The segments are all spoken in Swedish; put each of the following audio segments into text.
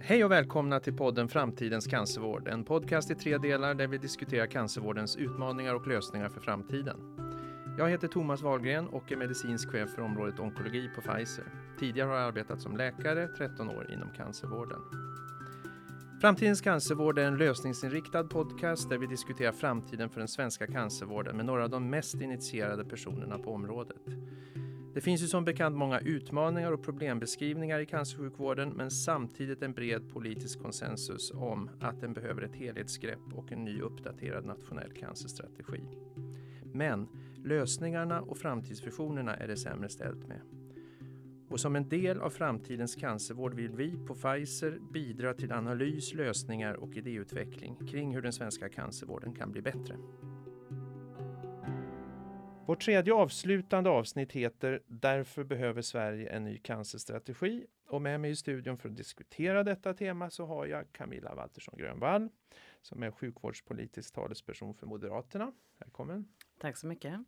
Hej och välkomna till podden Framtidens cancervård, en podcast i tre delar där vi diskuterar cancervårdens utmaningar och lösningar för framtiden. Jag heter Thomas Wahlgren och är medicinsk chef för området onkologi på Pfizer. Tidigare har jag arbetat som läkare 13 år inom cancervården. Framtidens cancervård är en lösningsinriktad podcast där vi diskuterar framtiden för den svenska cancervården med några av de mest initierade personerna på området. Det finns ju som bekant många utmaningar och problembeskrivningar i cancersjukvården men samtidigt en bred politisk konsensus om att den behöver ett helhetsgrepp och en ny uppdaterad nationell cancerstrategi. Men lösningarna och framtidsvisionerna är det sämre ställt med. Och som en del av framtidens cancervård vill vi på Pfizer bidra till analys, lösningar och idéutveckling kring hur den svenska cancervården kan bli bättre. Vårt tredje avslutande avsnitt heter Därför behöver Sverige en ny cancerstrategi. Och med mig i studion för att diskutera detta tema så har jag Camilla Waltersson Grönvall som är sjukvårdspolitisk talesperson för Moderaterna. Välkommen! Tack så mycket!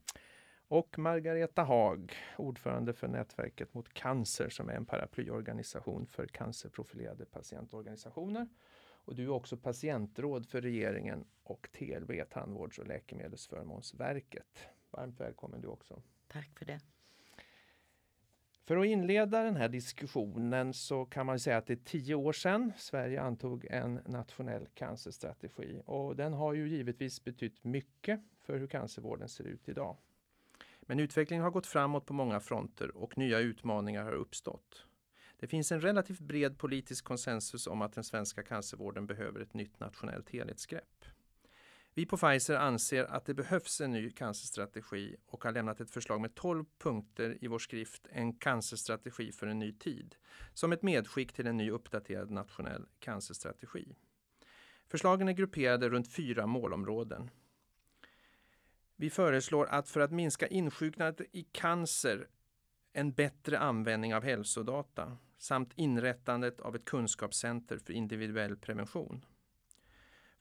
Och Margareta Haag, ordförande för Nätverket mot cancer som är en paraplyorganisation för cancerprofilerade patientorganisationer. Och du är också patientråd för regeringen och TLV, Tandvårds och läkemedelsförmånsverket. Varmt välkommen du också. Tack för det. För att inleda den här diskussionen så kan man säga att det är tio år sedan Sverige antog en nationell cancerstrategi och den har ju givetvis betytt mycket för hur cancervården ser ut idag. Men utvecklingen har gått framåt på många fronter och nya utmaningar har uppstått. Det finns en relativt bred politisk konsensus om att den svenska cancervården behöver ett nytt nationellt helhetsgrepp. Vi på Pfizer anser att det behövs en ny cancerstrategi och har lämnat ett förslag med 12 punkter i vår skrift En cancerstrategi för en ny tid som ett medskick till en ny uppdaterad nationell cancerstrategi. Förslagen är grupperade runt fyra målområden. Vi föreslår att för att minska insjuknandet i cancer en bättre användning av hälsodata samt inrättandet av ett kunskapscenter för individuell prevention.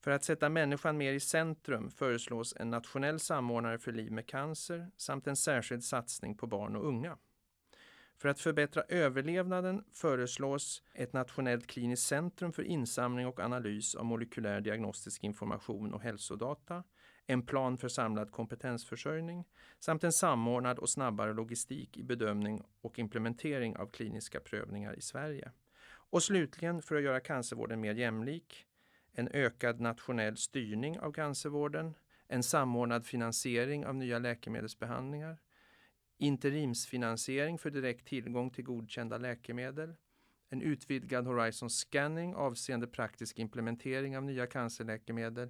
För att sätta människan mer i centrum föreslås en nationell samordnare för liv med cancer samt en särskild satsning på barn och unga. För att förbättra överlevnaden föreslås ett nationellt kliniskt centrum för insamling och analys av molekylär diagnostisk information och hälsodata, en plan för samlad kompetensförsörjning samt en samordnad och snabbare logistik i bedömning och implementering av kliniska prövningar i Sverige. Och slutligen, för att göra cancervården mer jämlik, en ökad nationell styrning av cancervården, en samordnad finansiering av nya läkemedelsbehandlingar, interimsfinansiering för direkt tillgång till godkända läkemedel, en utvidgad Horizon Scanning avseende praktisk implementering av nya cancerläkemedel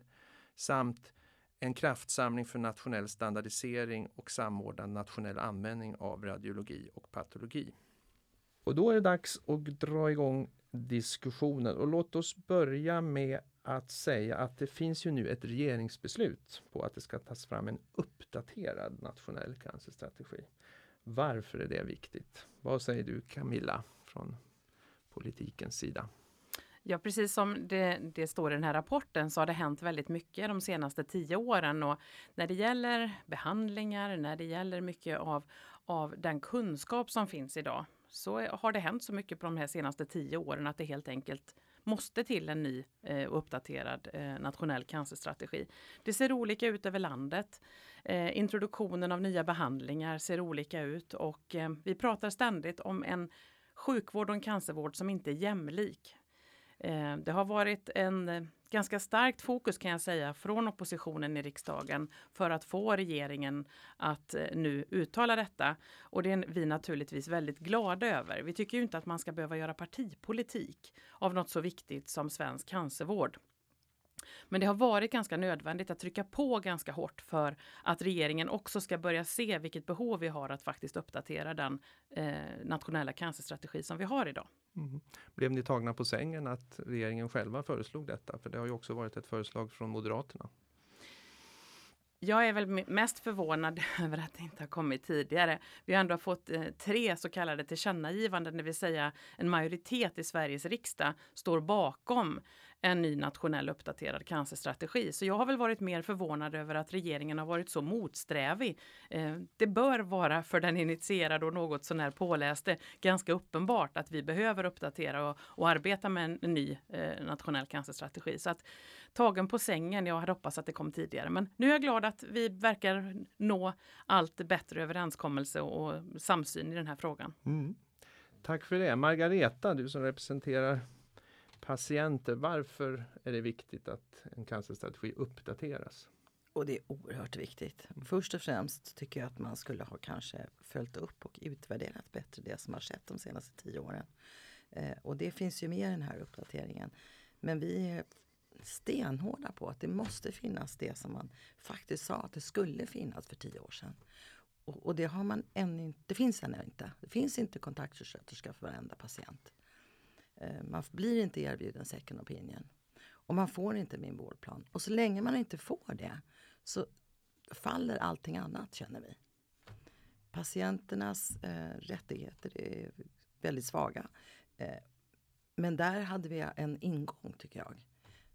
samt en kraftsamling för nationell standardisering och samordnad nationell användning av radiologi och patologi. Och då är det dags att dra igång diskussionen och låt oss börja med att säga att det finns ju nu ett regeringsbeslut på att det ska tas fram en uppdaterad nationell cancerstrategi. Varför är det viktigt? Vad säger du Camilla från politikens sida? Ja, precis som det, det, står i den här rapporten så har det hänt väldigt mycket de senaste tio åren och när det gäller behandlingar, när det gäller mycket av, av den kunskap som finns idag så har det hänt så mycket på de här senaste tio åren att det helt enkelt måste till en ny eh, uppdaterad eh, nationell cancerstrategi. Det ser olika ut över landet. Eh, introduktionen av nya behandlingar ser olika ut och eh, vi pratar ständigt om en sjukvård och en cancervård som inte är jämlik. Eh, det har varit en eh, ganska starkt fokus kan jag säga från oppositionen i riksdagen för att få regeringen att eh, nu uttala detta. Och det är vi naturligtvis väldigt glada över. Vi tycker ju inte att man ska behöva göra partipolitik av något så viktigt som svensk cancervård. Men det har varit ganska nödvändigt att trycka på ganska hårt för att regeringen också ska börja se vilket behov vi har att faktiskt uppdatera den eh, nationella cancerstrategi som vi har idag. Mm. Blev ni tagna på sängen att regeringen själva föreslog detta? För det har ju också varit ett förslag från Moderaterna. Jag är väl mest förvånad över att det inte har kommit tidigare. Vi har ändå fått eh, tre så kallade tillkännagivanden, det vill säga en majoritet i Sveriges riksdag står bakom en ny nationell uppdaterad cancerstrategi. Så jag har väl varit mer förvånad över att regeringen har varit så motsträvig. Eh, det bör vara för den initierade och något sånär påläste ganska uppenbart att vi behöver uppdatera och, och arbeta med en, ny eh, nationell cancerstrategi. Så att tagen på sängen, jag hade hoppats att det kom tidigare. Men nu är jag glad att vi verkar nå allt bättre överenskommelse och samsyn i den här frågan. Mm. Tack för det. Margareta, du som representerar patienter. Varför är det viktigt att en cancerstrategi uppdateras? Och det är oerhört viktigt. Först och främst tycker jag att man skulle ha kanske följt upp och utvärderat bättre det som har skett de senaste tio åren. Eh, och det finns ju med i den här uppdateringen. Men vi är stenhårda på att det måste finnas det som man faktiskt sa att det skulle finnas för tio år sedan. Och, och det har man ännu inte, det finns ännu inte. Det finns inte kontaktsjuksköterska för varenda patient. Eh, man blir inte erbjuden second opinion. Och man får inte min vårdplan. Och så länge man inte får det så faller allting annat känner vi. Patienternas eh, rättigheter är väldigt svaga. Eh, men där hade vi en ingång tycker jag.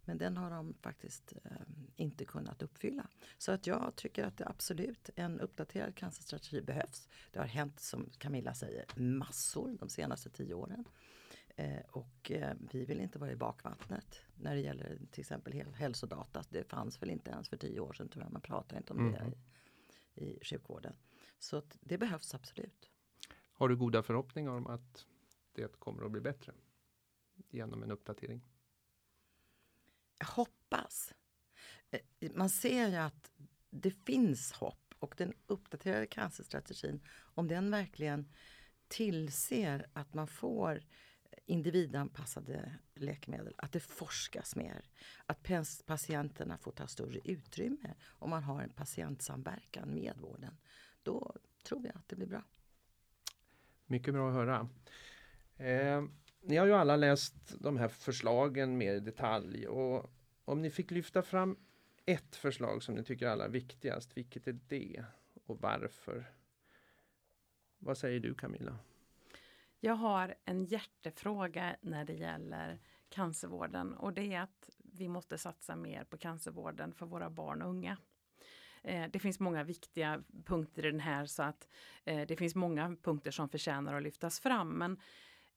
Men den har de faktiskt eh, inte kunnat uppfylla. Så att jag tycker att det absolut en uppdaterad cancerstrategi behövs. Det har hänt, som Camilla säger, massor de senaste tio åren. Eh, och eh, vi vill inte vara i bakvattnet när det gäller till exempel hälsodata. Det fanns väl inte ens för tio år sedan tror jag. Man pratar inte om mm. det i, i sjukvården. Så det behövs absolut. Har du goda förhoppningar om att det kommer att bli bättre genom en uppdatering? Jag hoppas. Eh, man ser ju att det finns hopp och den uppdaterade cancerstrategin, om den verkligen tillser att man får individanpassade läkemedel, att det forskas mer, att patienterna får ta större utrymme om man har en patientsamverkan med vården. Då tror jag att det blir bra. Mycket bra att höra. Eh, ni har ju alla läst de här förslagen mer i detalj och om ni fick lyfta fram ett förslag som ni tycker är allra viktigast, vilket är det och varför? Vad säger du Camilla? Jag har en hjärtefråga när det gäller cancervården och det är att vi måste satsa mer på cancervården för våra barn och unga. Eh, det finns många viktiga punkter i den här så att eh, det finns många punkter som förtjänar att lyftas fram. Men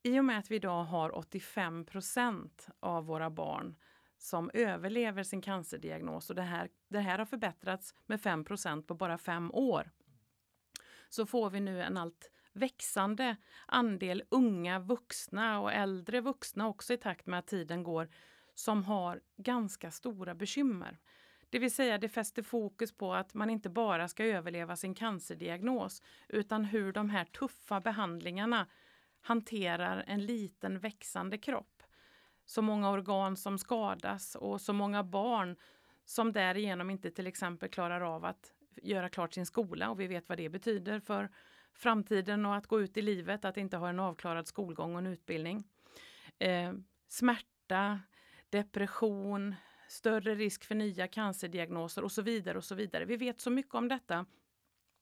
i och med att vi idag har 85% av våra barn som överlever sin cancerdiagnos och det här, det här har förbättrats med 5% på bara fem år. Så får vi nu en allt växande andel unga vuxna och äldre vuxna också i takt med att tiden går som har ganska stora bekymmer. Det vill säga det fäster fokus på att man inte bara ska överleva sin cancerdiagnos utan hur de här tuffa behandlingarna hanterar en liten växande kropp. Så många organ som skadas och så många barn som därigenom inte till exempel klarar av att göra klart sin skola och vi vet vad det betyder för framtiden och att gå ut i livet, att inte ha en avklarad skolgång och en utbildning. Eh, smärta, depression, större risk för nya cancerdiagnoser och så vidare och så vidare. Vi vet så mycket om detta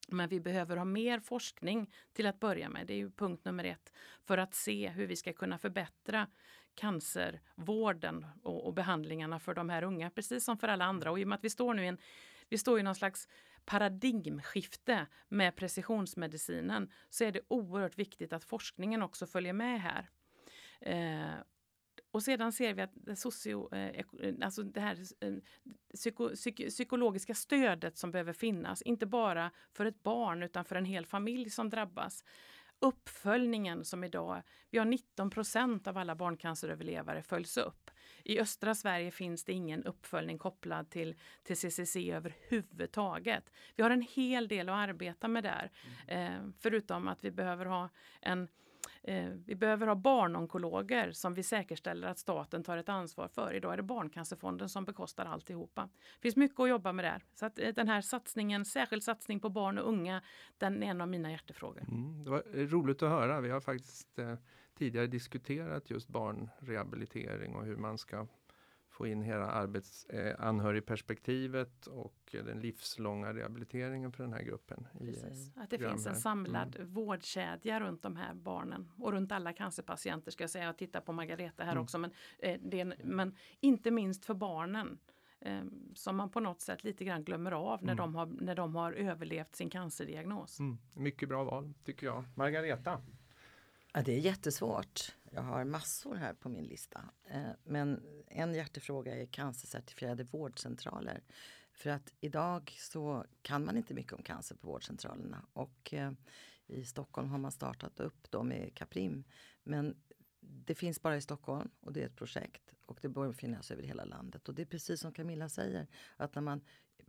men vi behöver ha mer forskning till att börja med. Det är ju punkt nummer ett för att se hur vi ska kunna förbättra cancervården och, och behandlingarna för de här unga, precis som för alla andra. Och i och med att vi står nu i en, vi står i någon slags paradigmskifte med precisionsmedicinen så är det oerhört viktigt att forskningen också följer med här. Eh, och sedan ser vi att det, socio, eh, eh, alltså det här eh, psyko, psyk, psykologiska stödet som behöver finnas, inte bara för ett barn utan för en hel familj som drabbas. Uppföljningen som idag, vi har 19 procent av alla barncanceröverlevare följs upp. I östra Sverige finns det ingen uppföljning kopplad till, till CCC överhuvudtaget. Vi har en hel del att arbeta med där, mm. eh, förutom att vi behöver ha en Eh, vi behöver ha barnonkologer som vi säkerställer att staten tar ett ansvar för. Idag är det Barncancerfonden som bekostar alltihopa. Det finns mycket att jobba med där. Så att eh, den här satsningen, särskild satsning på barn och unga, den är en av mina hjärtefrågor. Mm, det var eh, roligt att höra. Vi har faktiskt eh, tidigare diskuterat just barnrehabilitering och hur man ska få in hela arbets, eh, anhörigperspektivet och den livslånga rehabiliteringen för den här gruppen. Precis. Att det finns en samlad mm. vårdkedja runt de här barnen och runt alla cancerpatienter ska jag säga. Jag tittar på Margareta här mm. också men, eh, en, men inte minst för barnen eh, som man på något sätt lite grann glömmer av när, mm. de, har, när de har överlevt sin cancerdiagnos. Mm. Mycket bra val tycker jag. Margareta? Ja, det är jättesvårt. Jag har massor här på min lista. Eh, men en hjärtefråga är cancercertifierade vårdcentraler. För att idag så kan man inte mycket om cancer på vårdcentralerna. Och eh, i Stockholm har man startat upp då med Caprim. Men det finns bara i Stockholm och det är ett projekt och det bör finnas över hela landet. Och det är precis som Camilla säger, att när man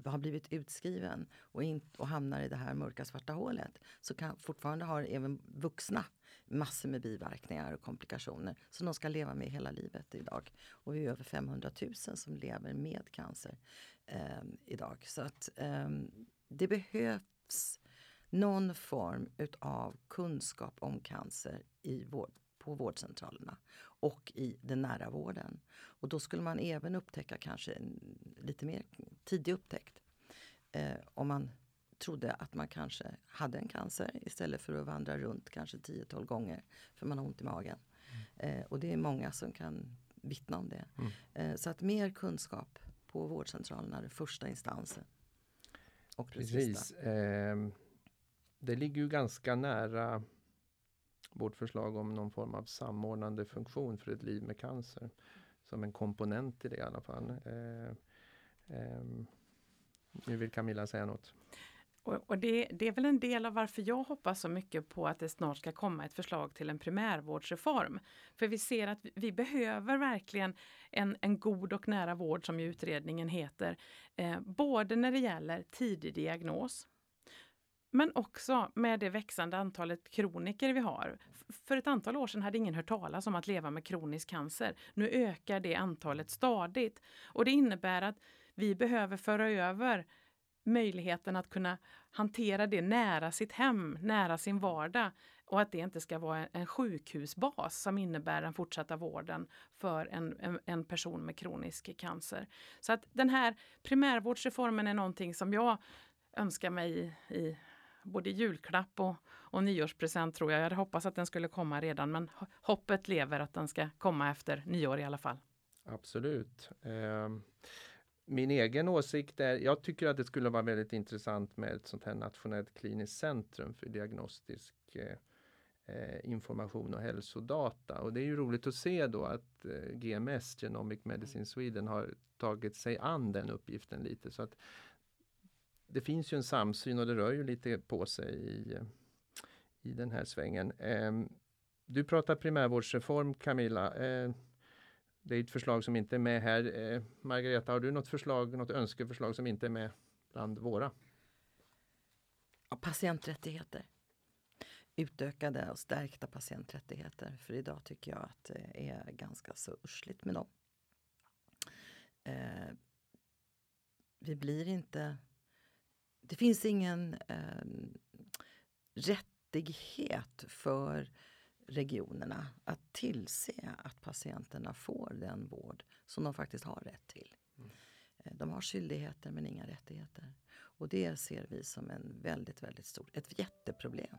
har blivit utskriven och, in, och hamnar i det här mörka svarta hålet så kan fortfarande har även vuxna massor med biverkningar och komplikationer som de ska leva med hela livet idag. Och vi är över 500 000 som lever med cancer eh, idag. Så att eh, det behövs någon form utav kunskap om cancer i vård, på vårdcentralerna och i den nära vården. Och då skulle man även upptäcka kanske en lite mer tidig upptäckt. Eh, om man trodde att man kanske hade en cancer istället för att vandra runt kanske 10-12 gånger för man har ont i magen. Mm. Eh, och det är många som kan vittna om det. Mm. Eh, så att mer kunskap på vårdcentralerna, den första instansen. Och Precis. Eh, det ligger ju ganska nära vårt förslag om någon form av samordnande funktion för ett liv med cancer. Som en komponent i det i alla fall. Eh, eh, nu vill Camilla säga något. Och, och det, det, är väl en del av varför jag hoppas så mycket på att det snart ska komma ett förslag till en primärvårdsreform. För vi ser att vi, vi behöver verkligen en, en, god och nära vård som utredningen heter. Eh, både när det gäller tidig diagnos, men också med det växande antalet kroniker vi har. För ett antal år sedan hade ingen hört talas om att leva med kronisk cancer. Nu ökar det antalet stadigt. Och det innebär att vi behöver föra över möjligheten att kunna hantera det nära sitt hem, nära sin vardag och att det inte ska vara en sjukhusbas som innebär den fortsatta vården för en, en, en, person med kronisk cancer. Så att den här primärvårdsreformen är någonting som jag önskar mig i, i både julklapp och, och nyårspresent tror jag. Jag hade hoppats att den skulle komma redan men hoppet lever att den ska komma efter nyår i alla fall. Absolut. Eh, min egen åsikt är, jag tycker att det skulle vara väldigt intressant med ett sånt här nationellt kliniskt centrum för diagnostisk eh, eh information och hälsodata. Och det är ju roligt att se då att eh, GMS, Genomic Medicine Sweden, har tagit sig an den uppgiften lite. Så att det finns ju en samsyn och det rör ju lite på sig i, i den här svängen. Eh, du pratar primärvårdsreform Camilla. Det är ett förslag som inte är med här. Eh, Margareta, har du något förslag, något önskeförslag som inte är med bland våra? Patienträttigheter. Utökade och stärkta patienträttigheter. För idag tycker jag att det är ganska så ursligt med dem. Eh, vi blir inte... Det finns ingen eh, rättighet för regionerna att tillse att patienterna får den vård som de faktiskt har rätt till. Mm. De har skyldigheter men inga rättigheter. Och det ser vi som en väldigt, väldigt stor, ett jätteproblem.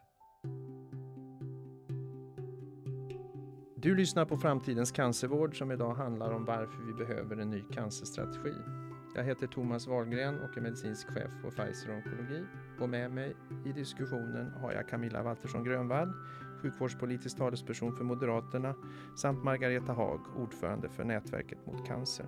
Du lyssnar på Framtidens cancervård som idag handlar om varför vi behöver en ny cancerstrategi. Jag heter Thomas Wahlgren och är medicinsk chef på Pfizer Onkologi. Och med mig i diskussionen har jag Camilla Waltersson Grönvall, sjukvårdspolitisk talesperson för Moderaterna samt Margareta Haag, ordförande för Nätverket mot cancer.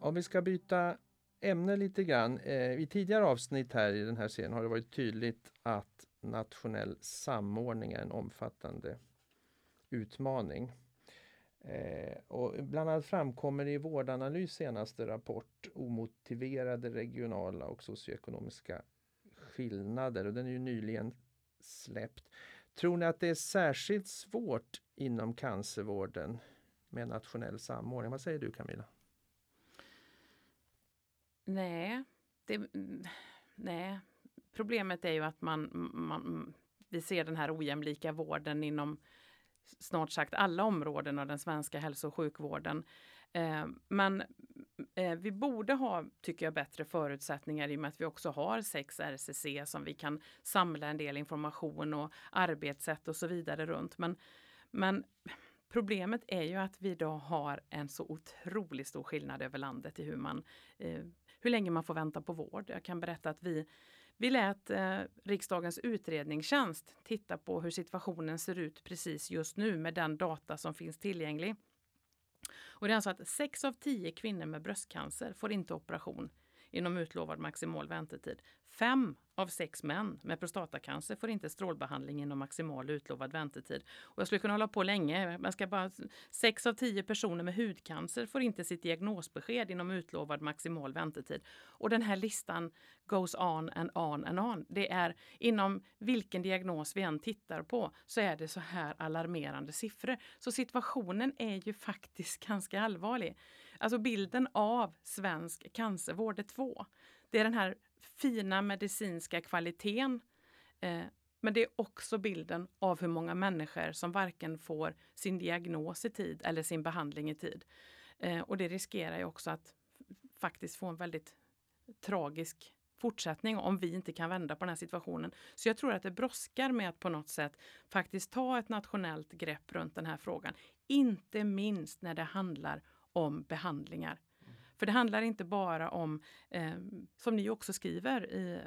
Om vi ska byta ämne lite grann. Eh, I tidigare avsnitt här i den här serien har det varit tydligt att nationell samordning är en omfattande utmaning. Eh, och bland annat framkommer i Vårdanalys senaste rapport omotiverade regionala och socioekonomiska skillnader och den är ju nyligen släppt. Tror ni att det är särskilt svårt inom cancervården med nationell samordning? Vad säger du Camilla? Nej, det, nej. problemet är ju att man, man, vi ser den här ojämlika vården inom snart sagt alla områden av den svenska hälso och sjukvården. Eh, men eh, vi borde ha, tycker jag, bättre förutsättningar i och med att vi också har sex RCC som vi kan samla en del information och arbetssätt och så vidare runt. Men, men problemet är ju att vi idag har en så otroligt stor skillnad över landet i hur, man, eh, hur länge man får vänta på vård. Jag kan berätta att vi vi lät eh, riksdagens utredningstjänst titta på hur situationen ser ut precis just nu med den data som finns tillgänglig. Och det är alltså att 6 av 10 kvinnor med bröstcancer får inte operation inom utlovad maximal väntetid. Fem av sex män med prostatacancer får inte strålbehandling inom maximal utlovad väntetid. Och jag skulle kunna hålla på länge. Man ska bara, sex av tio personer med hudcancer får inte sitt diagnosbesked inom utlovad maximal väntetid. Och den här listan goes on and on and on. Det är inom vilken diagnos vi än tittar på så är det så här alarmerande siffror. Så situationen är ju faktiskt ganska allvarlig. Alltså bilden av svensk cancervård är två. Det är den här fina medicinska kvaliteten. Eh, men det är också bilden av hur många människor som varken får sin diagnos i tid eller sin behandling i tid. Eh, och det riskerar ju också att faktiskt få en väldigt tragisk fortsättning om vi inte kan vända på den här situationen. Så jag tror att det brådskar med att på något sätt faktiskt ta ett nationellt grepp runt den här frågan. Inte minst när det handlar om behandlingar. För det handlar inte bara om, eh, som ni också skriver, i,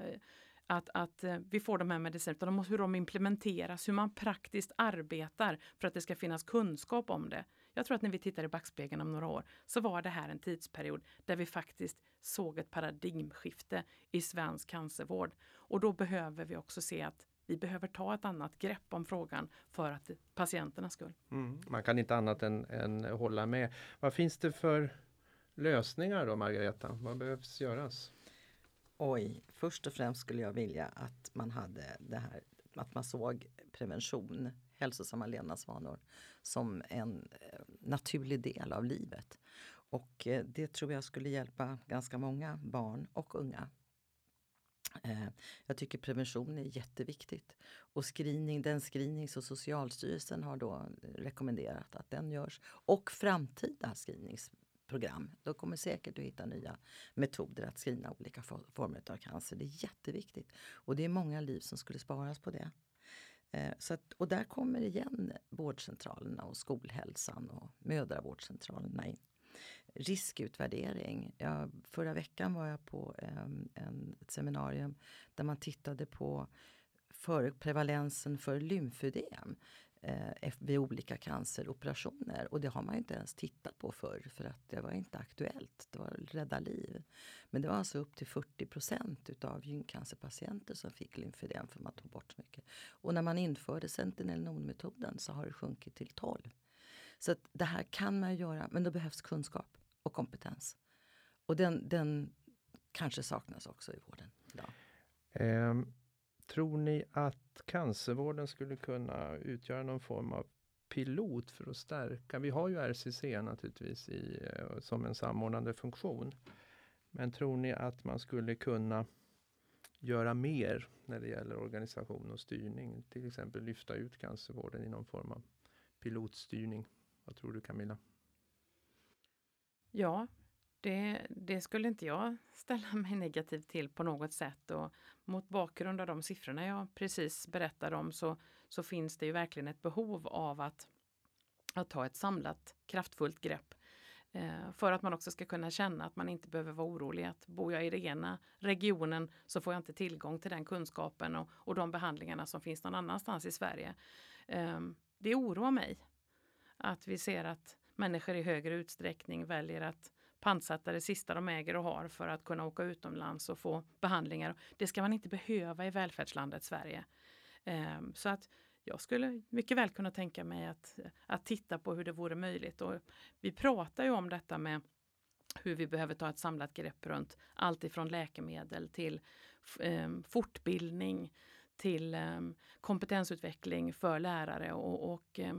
att, att eh, vi får de här medicinerna, utan hur de implementeras, hur man praktiskt arbetar för att det ska finnas kunskap om det. Jag tror att när vi tittar i backspegeln om några år så var det här en tidsperiod där vi faktiskt såg ett paradigmskifte i svensk cancervård. Och då behöver vi också se att vi behöver ta ett annat grepp om frågan för att patienternas skull. Mm, man kan inte annat än, än hålla med. Vad finns det för lösningar då Margareta? Vad behövs göras? Oj, först och främst skulle jag vilja att man hade det här att man såg prevention, hälsosamma levnadsvanor som en eh, naturlig del av livet. Och eh, det tror jag skulle hjälpa ganska många barn och unga. Eh, jag tycker prevention är jätteviktigt. Och screening, den screening som Socialstyrelsen har då rekommenderat att den görs. Och framtida screenings program. De kommer säkert att hitta nya metoder att screena olika former av cancer. Det är jätteviktigt. Och det är många liv som skulle sparas på det. Eh, så att, och där kommer igen vårdcentralerna och skolhälsan och mödravårdscentralerna in. Riskutvärdering. Ja, förra veckan var jag på ehm, en, ett seminarium där man tittade på för prevalensen för lymfödem eh, vid olika canceroperationer. Och det har man inte ens tittat på förr för att det var inte aktuellt. Det var rädda liv. Men det var alltså upp till 40 procent utav gyncancerpatienter som fick lymfödem för man tog bort så mycket. Och när man införde sentinel-non-metoden så har det sjunkit till 12. Så att det här kan man göra, men då behövs kunskap och kompetens. Och den, den kanske saknas också i vården idag. Um Tror ni att cancervården skulle kunna utgöra någon form av pilot för att stärka? Vi har ju RCC naturligtvis i, eh, som en samordnande funktion. Men tror ni att man skulle kunna göra mer när det gäller organisation och styrning? Till exempel lyfta ut cancervården i någon form av pilotstyrning. Vad tror du Camilla? Ja, det, det, skulle inte jag ställa mig negativ till på något sätt. Och mot bakgrund av de siffrorna jag precis berättade om så, så finns det ju verkligen ett behov av att, att ta ett samlat kraftfullt grepp eh, för att man också ska kunna känna att man inte behöver vara orolig. Att bor jag i den ena regionen så får jag inte tillgång till den kunskapen och, och de behandlingarna som finns någon annanstans i Sverige. Eh, det oroar mig att vi ser att människor i högre utsträckning väljer att pantsätta det sista de äger och har för att kunna åka utomlands och få behandlingar. Det ska man inte behöva i välfärdslandet Sverige. Så att jag skulle mycket väl kunna tänka mig att, att titta på hur det vore möjligt. Och vi pratar ju om detta med hur vi behöver ta ett samlat grepp runt allt ifrån läkemedel till eh, fortbildning till eh, kompetensutveckling för lärare och, och eh,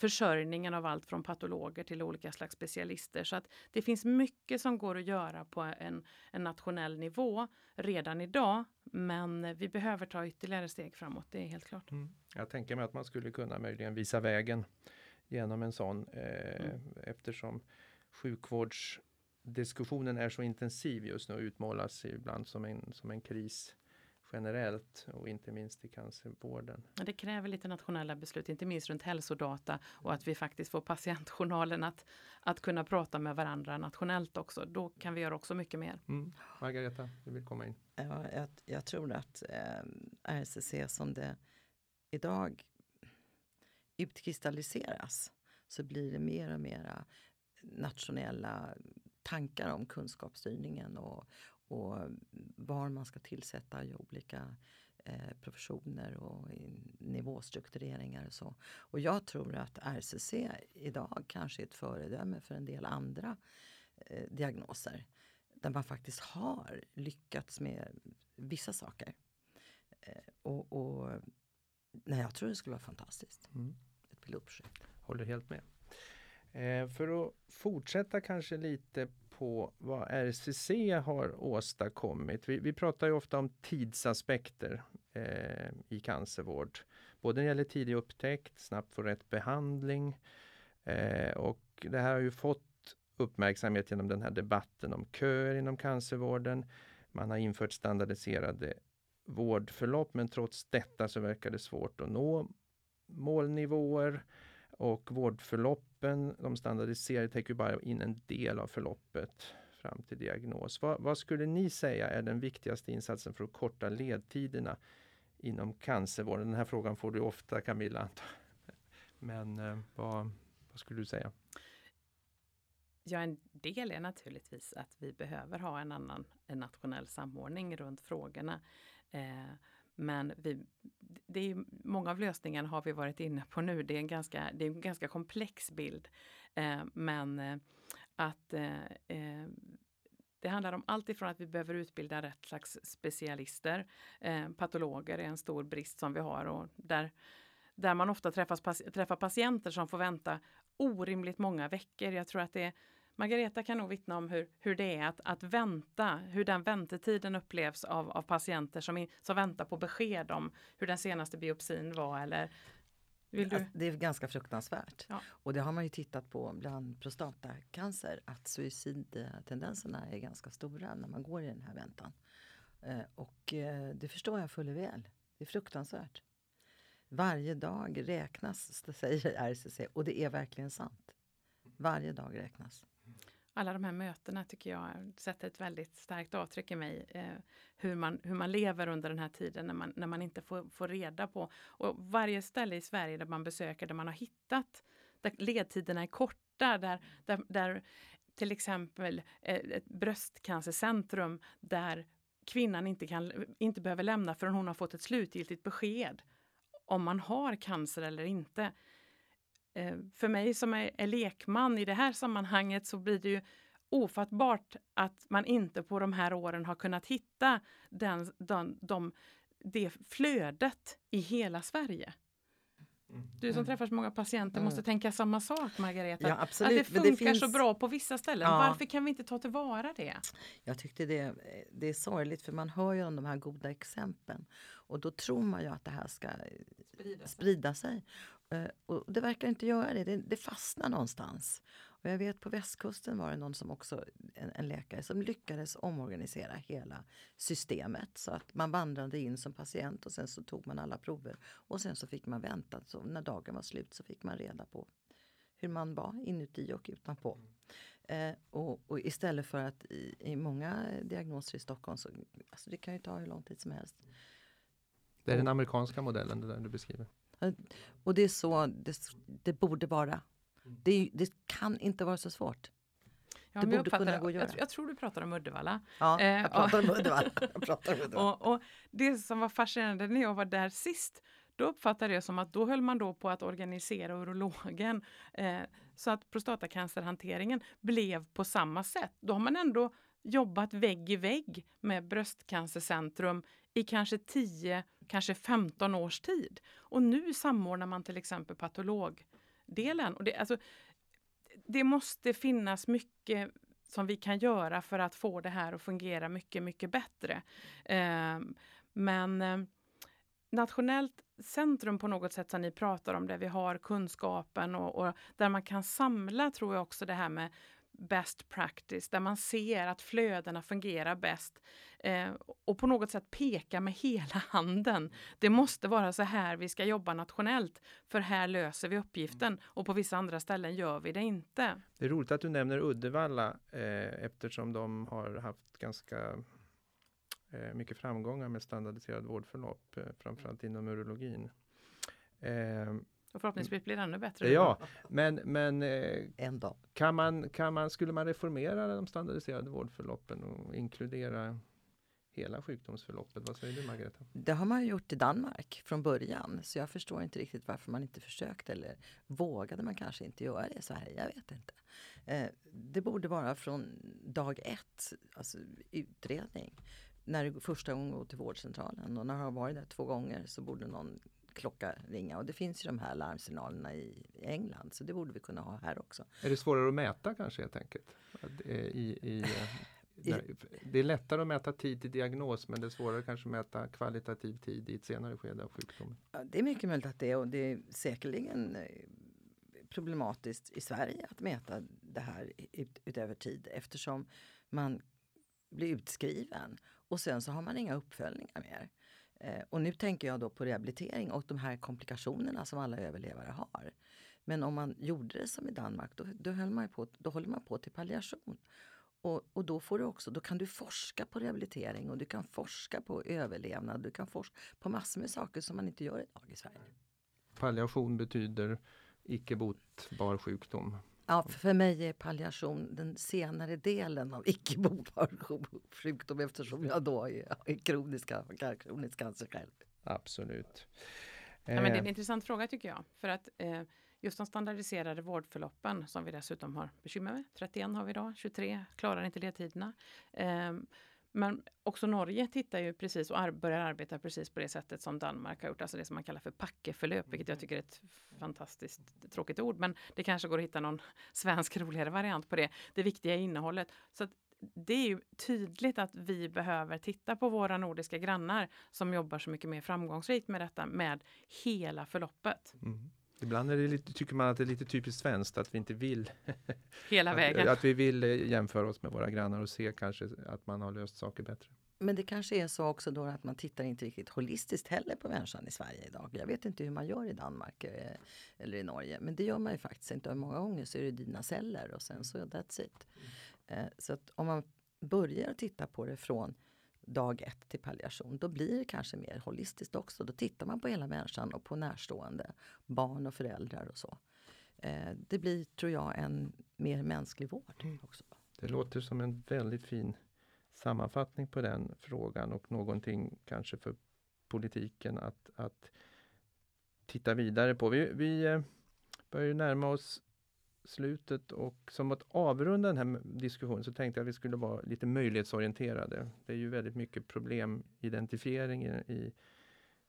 försörjningen av allt från patologer till olika slags specialister. Så att det finns mycket som går att göra på en, en nationell nivå redan idag. Men vi behöver ta ytterligare steg framåt, det är helt klart. Mm. Jag tänker mig att man skulle kunna möjligen visa vägen genom en sån eh, mm. eftersom sjukvårdsdiskussionen är så intensiv just nu och utmålas ibland som en, som en kris generellt och inte minst i cancervården. Det kräver lite nationella beslut, inte minst runt hälsodata och att vi faktiskt får patientjournalen att, att kunna prata med varandra nationellt också. Då kan vi göra också mycket mer. Mm. Margareta, du vill komma in? Ja, jag, jag tror att eh, RCC som det idag utkristalliseras så blir det mer och mer nationella tankar om kunskapsstyrningen och, och var man ska tillsätta i olika eh, professioner och nivåstruktureringar och så. Och jag tror att RCC idag kanske är ett föredöme för en del andra eh, diagnoser där man faktiskt har lyckats med vissa saker. Eh, och, och nej, jag tror det skulle vara fantastiskt. Mm. Ett pilotprojekt. Håller helt med. Eh, för att fortsätta kanske lite på vad RCC har åstadkommit. Vi, vi pratar ju ofta om tidsaspekter eh, i cancervård. Både när det gäller tidig upptäckt, snabbt få rätt behandling eh, och det här har ju fått uppmärksamhet genom den här debatten om köer inom cancervården. Man har infört standardiserade vårdförlopp men trots detta så verkar det svårt att nå målnivåer. Och vårdförlopp förloppen, de standardiserade, täcker bara in en del av förloppet fram till diagnos. Vad, vad, skulle ni säga är den viktigaste insatsen för att korta ledtiderna inom cancervården? Den här frågan får du ofta Camilla. Men eh, vad, vad skulle du säga? Ja, en del är naturligtvis att vi behöver ha en annan en nationell samordning runt frågorna. Eh, men vi, det är, många av lösningarna har vi varit inne på nu. Det är en ganska, det är en ganska komplex bild. Eh, men eh, att eh, eh, det handlar om allt ifrån att vi behöver utbilda rätt slags specialister. Eh, patologer är en stor brist som vi har och där, där man ofta träffas, träffar patienter som får vänta orimligt många veckor. Jag tror att det är Margareta kan nog vittna om hur, hur det är att, att vänta, hur den väntetiden upplevs av, av patienter som, som väntar på besked om hur den senaste biopsin var eller du? Det är ganska fruktansvärt. Ja. Och det har man ju tittat på bland prostatacancer att suicidtendenserna är ganska stora när man går i den här väntan. Eh, och eh, det förstår jag fuller väl. Det är fruktansvärt. Varje dag räknas, säger RCC, och det är verkligen sant. Varje dag räknas alla de här mötena tycker jag sätter ett väldigt starkt avtryck i mig. Eh, hur, man, hur man lever under den här tiden när man, när man inte får, får reda på. Och varje ställe i Sverige där man besöker där man har hittat där ledtiderna är korta, där, där, där till exempel eh, ett bröstcancercentrum där kvinnan inte, kan, inte behöver lämna förrän hon har fått ett slutgiltigt besked om man har cancer eller inte. Eh, för mig som är, är, lekman i det här sammanhanget så blir det ju ofattbart att man inte på de här åren har kunnat hitta den, den, de, det flödet i hela Sverige. Du som mm. träffar så många patienter mm. måste tänka samma sak Margareta. Ja, absolut. Att det funkar det finns... så bra på vissa ställen. Ja. Varför kan vi inte ta tillvara det? Jag tyckte det, det är sorgligt för man hör ju om de här goda exemplen. Och då tror man ju att det här ska sprida sig. Sprida sig. Eh, och det verkar inte göra det. det. det. fastnar någonstans. Och jag vet på västkusten var det någon som också, en, en, läkare som lyckades omorganisera hela systemet så att man vandrade in som patient och sen så tog man alla prover och sen så fick man vänta. Så när dagen var slut så fick man reda på hur man var inuti och utanpå. Eh, och, och, istället för att i, i, många diagnoser i Stockholm så alltså det kan ju ta hur lång tid som helst. Det är den amerikanska modellen det där du beskriver. Och det är så det, det borde vara. Det, det, kan inte vara så svårt. Ja, det borde kunna gå att göra. Jag, jag, tror du pratar om Uddevalla. Ja, jag eh, pratar om Uddevalla. Pratar om Uddevalla. och, och, det som var fascinerande när jag var där sist, då uppfattade jag som att då höll man då på att organisera urologen eh, så att prostatacancerhanteringen blev på samma sätt. Då har man ändå jobbat vägg i vägg med Bröstcancercentrum i kanske 10, kanske 15 års tid. Och nu samordnar man till exempel patologdelen. Och det, alltså, det måste finnas mycket som vi kan göra för att få det här att fungera mycket, mycket bättre. Eh, men eh, nationellt centrum på något sätt som ni pratar om, där vi har kunskapen och, och, där man kan samla, tror jag också det här med best practice, där man ser att flödena fungerar bäst eh, och på något sätt peka med hela handen. Det måste vara så här vi ska jobba nationellt, för här löser vi uppgiften och på vissa andra ställen gör vi det inte. Det är roligt att du nämner Uddevalla eh, eftersom de har haft ganska eh, mycket framgångar med standardiserad vårdförlopp, eh, framförallt inom urologin. Och förhoppningsvis blir det ännu bättre. Ja, men, men eh, en dag. Kan man, kan man, skulle man reformera de standardiserade vårdförloppen och inkludera hela sjukdomsförloppet? Vad säger du Margareta? Det har man gjort i Danmark från början så jag förstår inte riktigt varför man inte försökte eller vågade man kanske inte göra det i Sverige. Jag vet inte. Eh, det borde vara från dag ett, alltså utredning. När du första gången går till vårdcentralen och när du har varit där två gånger så borde någon klocka ringa. Och det finns ju de här larmsignalerna i England så det borde vi kunna ha här också. Är det svårare att mäta kanske helt enkelt? I, i, det är lättare att mäta tid till diagnos men det är svårare kanske att mäta kvalitativ tid i ett senare skede av sjukdomen. Ja, det är mycket möjligt att det är och det är säkerligen eh, problematiskt i Sverige att mäta det här ut, utöver tid eftersom man blir utskriven och sen så har man inga uppföljningar mer. Eh, och nu tänker jag då på rehabilitering och de här komplikationerna som alla överlevare har. Men om man gjorde det som i Danmark, då, då, höll man på, då håller man på till palliation. Och, och då, får du också, då kan du forska på rehabilitering och du kan forska på överlevnad. Du kan forska på massor med saker som man inte gör idag i Sverige. Palliation betyder icke botbar sjukdom. Ja, för mig är palliation den senare delen av icke botbar sjukdom eftersom jag då är kroniska, kronisk cancer själv. Absolut. Ja, men det är en eh. intressant fråga tycker jag. För att eh, just de standardiserade vårdförloppen som vi dessutom har bekymmer med. 31 har vi idag, 23 klarar inte ledtiderna. Eh, men också Norge tittar ju precis och ar börjar arbeta precis på det sättet som Danmark har gjort, alltså det som man kallar för packeförlöp, vilket jag tycker är ett fantastiskt tråkigt ord, men det kanske går att hitta någon svensk roligare variant på det. Det viktiga är innehållet. Så det är ju tydligt att vi behöver titta på våra nordiska grannar som jobbar så mycket mer framgångsrikt med detta med hela förloppet. Mm. Ibland är det lite, tycker man att det är lite typiskt svenskt att vi inte vill Hela vägen. att, att, vi vill eh, jämföra oss med våra grannar och se kanske att man har löst saker bättre. Men det kanske är så också då att man tittar inte riktigt holistiskt heller på människan i Sverige idag. Jag vet inte hur man gör i Danmark eh, eller i Norge. Men det gör man ju faktiskt inte. Många gånger så är det dina celler och sen så that's it. Mm. Så att om man börjar titta på det från dag ett till palliation, då blir det kanske mer holistiskt också. Då tittar man på hela människan och på närstående, barn och föräldrar och så. Eh, det blir, tror jag, en mer mänsklig vård mm. också. Det låter som en väldigt fin sammanfattning på den frågan och någonting kanske för politiken att, att titta vidare på. Vi, vi eh, börjar närma oss slutet och som att avrunda den här diskussionen så tänkte jag att vi skulle vara lite möjlighetsorienterade. Det är ju väldigt mycket problemidentifiering i,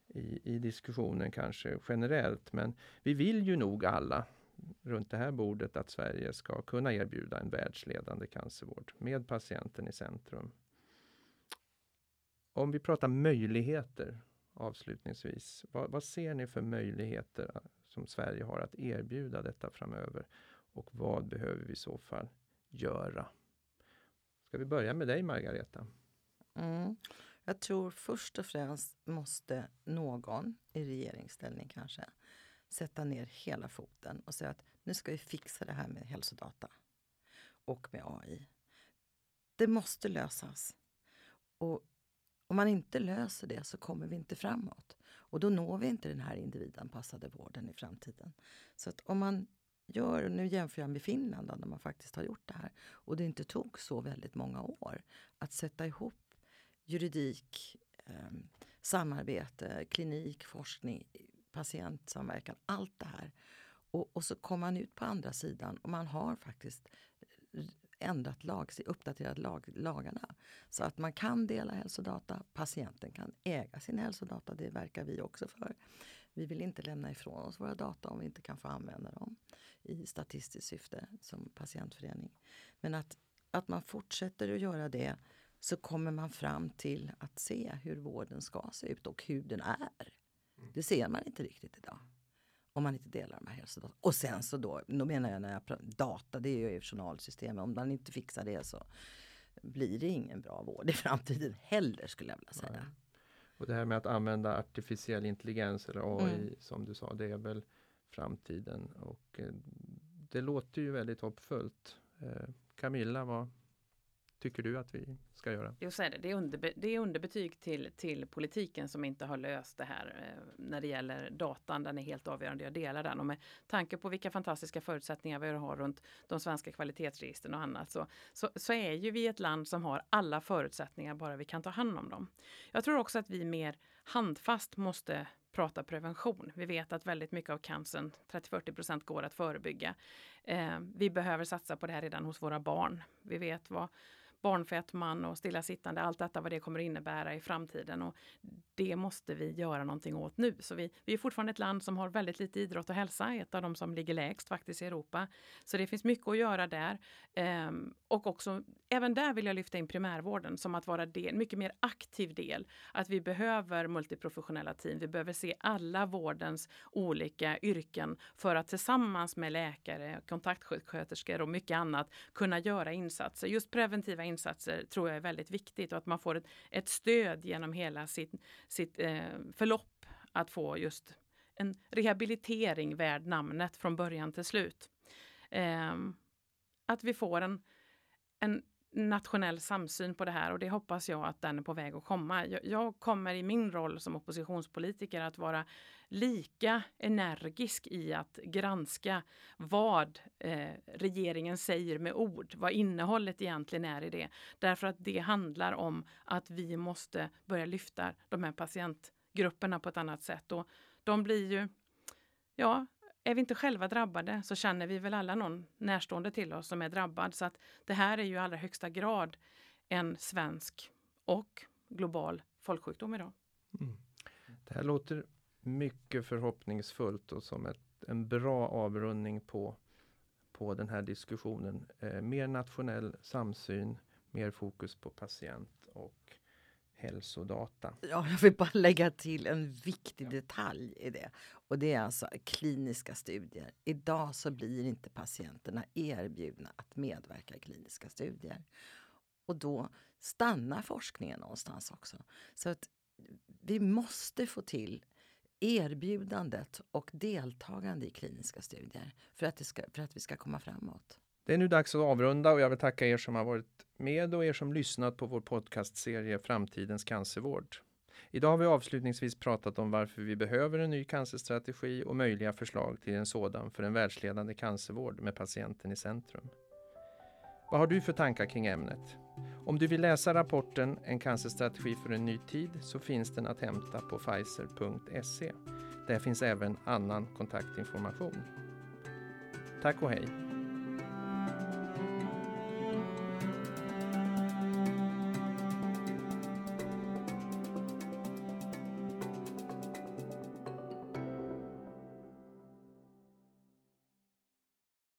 i, i diskussionen kanske generellt men vi vill ju nog alla runt det här bordet att Sverige ska kunna erbjuda en världsledande cancervård med patienten i centrum. Om vi pratar möjligheter avslutningsvis, vad, vad ser ni för möjligheter eh, som Sverige har att erbjuda detta framöver? Och vad behöver vi i så fall göra? Ska vi börja med dig Margareta? Mm. Jag tror först och främst måste någon i regeringsställning kanske sätta ner hela foten och säga att nu ska vi fixa det här med hälsodata och med AI. Det måste lösas. Och om man inte löser det så kommer vi inte framåt. Och då når vi inte den här individanpassade vården i framtiden. Så att om man gör, nu jämför jag med Finland där man faktiskt har gjort det här. Och det inte tog så väldigt många år att sätta ihop juridik, eh, samarbete, klinik, forskning, patientsamverkan, allt det här. Och, och så kom man ut på andra sidan och man har faktiskt eh, ändrat lag, uppdaterat lag, lagarna. Så att man kan dela hälsodata, patienten kan äga sin hälsodata, det verkar vi också för. Vi vill inte lämna ifrån oss våra data om vi inte kan få använda dem. i statistiskt syfte som patientförening. Men att, att man fortsätter att göra det så kommer man fram till att se hur vården ska se ut och hur den är. Det ser man inte riktigt idag. Om man inte delar de här hälsodata. Och sen så då, då menar jag när jag pratar data, det är ju journalsystemet. Om man inte fixar det så blir det ingen bra vård i framtiden heller skulle jag vilja säga. Nej. Och det här med att använda artificiell intelligens eller AI mm. som du sa, det är väl framtiden. Och eh, det låter ju väldigt hoppfullt. Eh, Camilla, vad, tycker du att vi ska göra? Jo, så är det. Det är, underbe det är underbetyg till, till politiken som inte har löst det här eh, när det gäller datan. Den är helt avgörande. Jag delar den. Och med tanke på vilka fantastiska förutsättningar vi har runt de svenska kvalitetsregistren och annat så, så, så är ju vi ett land som har alla förutsättningar bara vi kan ta hand om dem. Jag tror också att vi mer handfast måste prata prevention. Vi vet att väldigt mycket av cancern, 30-40 procent, går att förebygga. Eh, vi behöver satsa på det här redan hos våra barn. Vi vet vad barnfetman och stillasittande, allt detta vad det kommer att innebära i framtiden. Och det måste vi göra någonting åt nu. Så vi, vi är fortfarande ett land som har väldigt lite idrott och hälsa, ett av de som ligger lägst faktiskt i Europa. Så det finns mycket att göra där. Ehm, och också, även där vill jag lyfta in primärvården som att vara en mycket mer aktiv del. Att vi behöver multiprofessionella team. Vi behöver se alla vårdens olika yrken för att tillsammans med läkare, kontaktsjuksköterskor och mycket annat kunna göra insatser. Just preventiva insatser tror jag är väldigt viktigt och att man får ett, ett stöd genom hela sitt, sitt eh, förlopp att få just en rehabilitering värd namnet från början till slut. Eh, att vi får en, en nationell samsyn på det här och det hoppas jag att den är på väg att komma. Jag, jag kommer i min roll som oppositionspolitiker att vara lika energisk i att granska vad eh, regeringen säger med ord, vad innehållet egentligen är i det. Därför att det handlar om att vi måste börja lyfta de här patientgrupperna på ett annat sätt. Och de blir ju, ja, är vi inte själva drabbade så känner vi väl alla någon närstående till oss som är drabbad. Så att det här är ju i allra högsta grad en svensk och global folksjukdom idag. Mm. Det här låter mycket förhoppningsfullt och som ett, en bra avrundning på, på den här diskussionen. Eh, mer nationell samsyn, mer fokus på patient och hälsodata. Ja, jag vill bara lägga till en viktig detalj i det. Och det är alltså kliniska studier. Idag så blir inte patienterna erbjudna att medverka i kliniska studier. Och då stannar forskningen någonstans också. Så att vi måste få till erbjudandet och deltagande i kliniska studier för att, ska, för att vi ska komma framåt. Det är nu dags att avrunda och jag vill tacka er som har varit med och er som lyssnat på vår podcastserie Framtidens cancervård. Idag har vi avslutningsvis pratat om varför vi behöver en ny cancerstrategi och möjliga förslag till en sådan för en världsledande cancervård med patienten i centrum. Vad har du för tankar kring ämnet? Om du vill läsa rapporten En cancerstrategi för en ny tid så finns den att hämta på pfizer.se. Där finns även annan kontaktinformation. Tack och hej!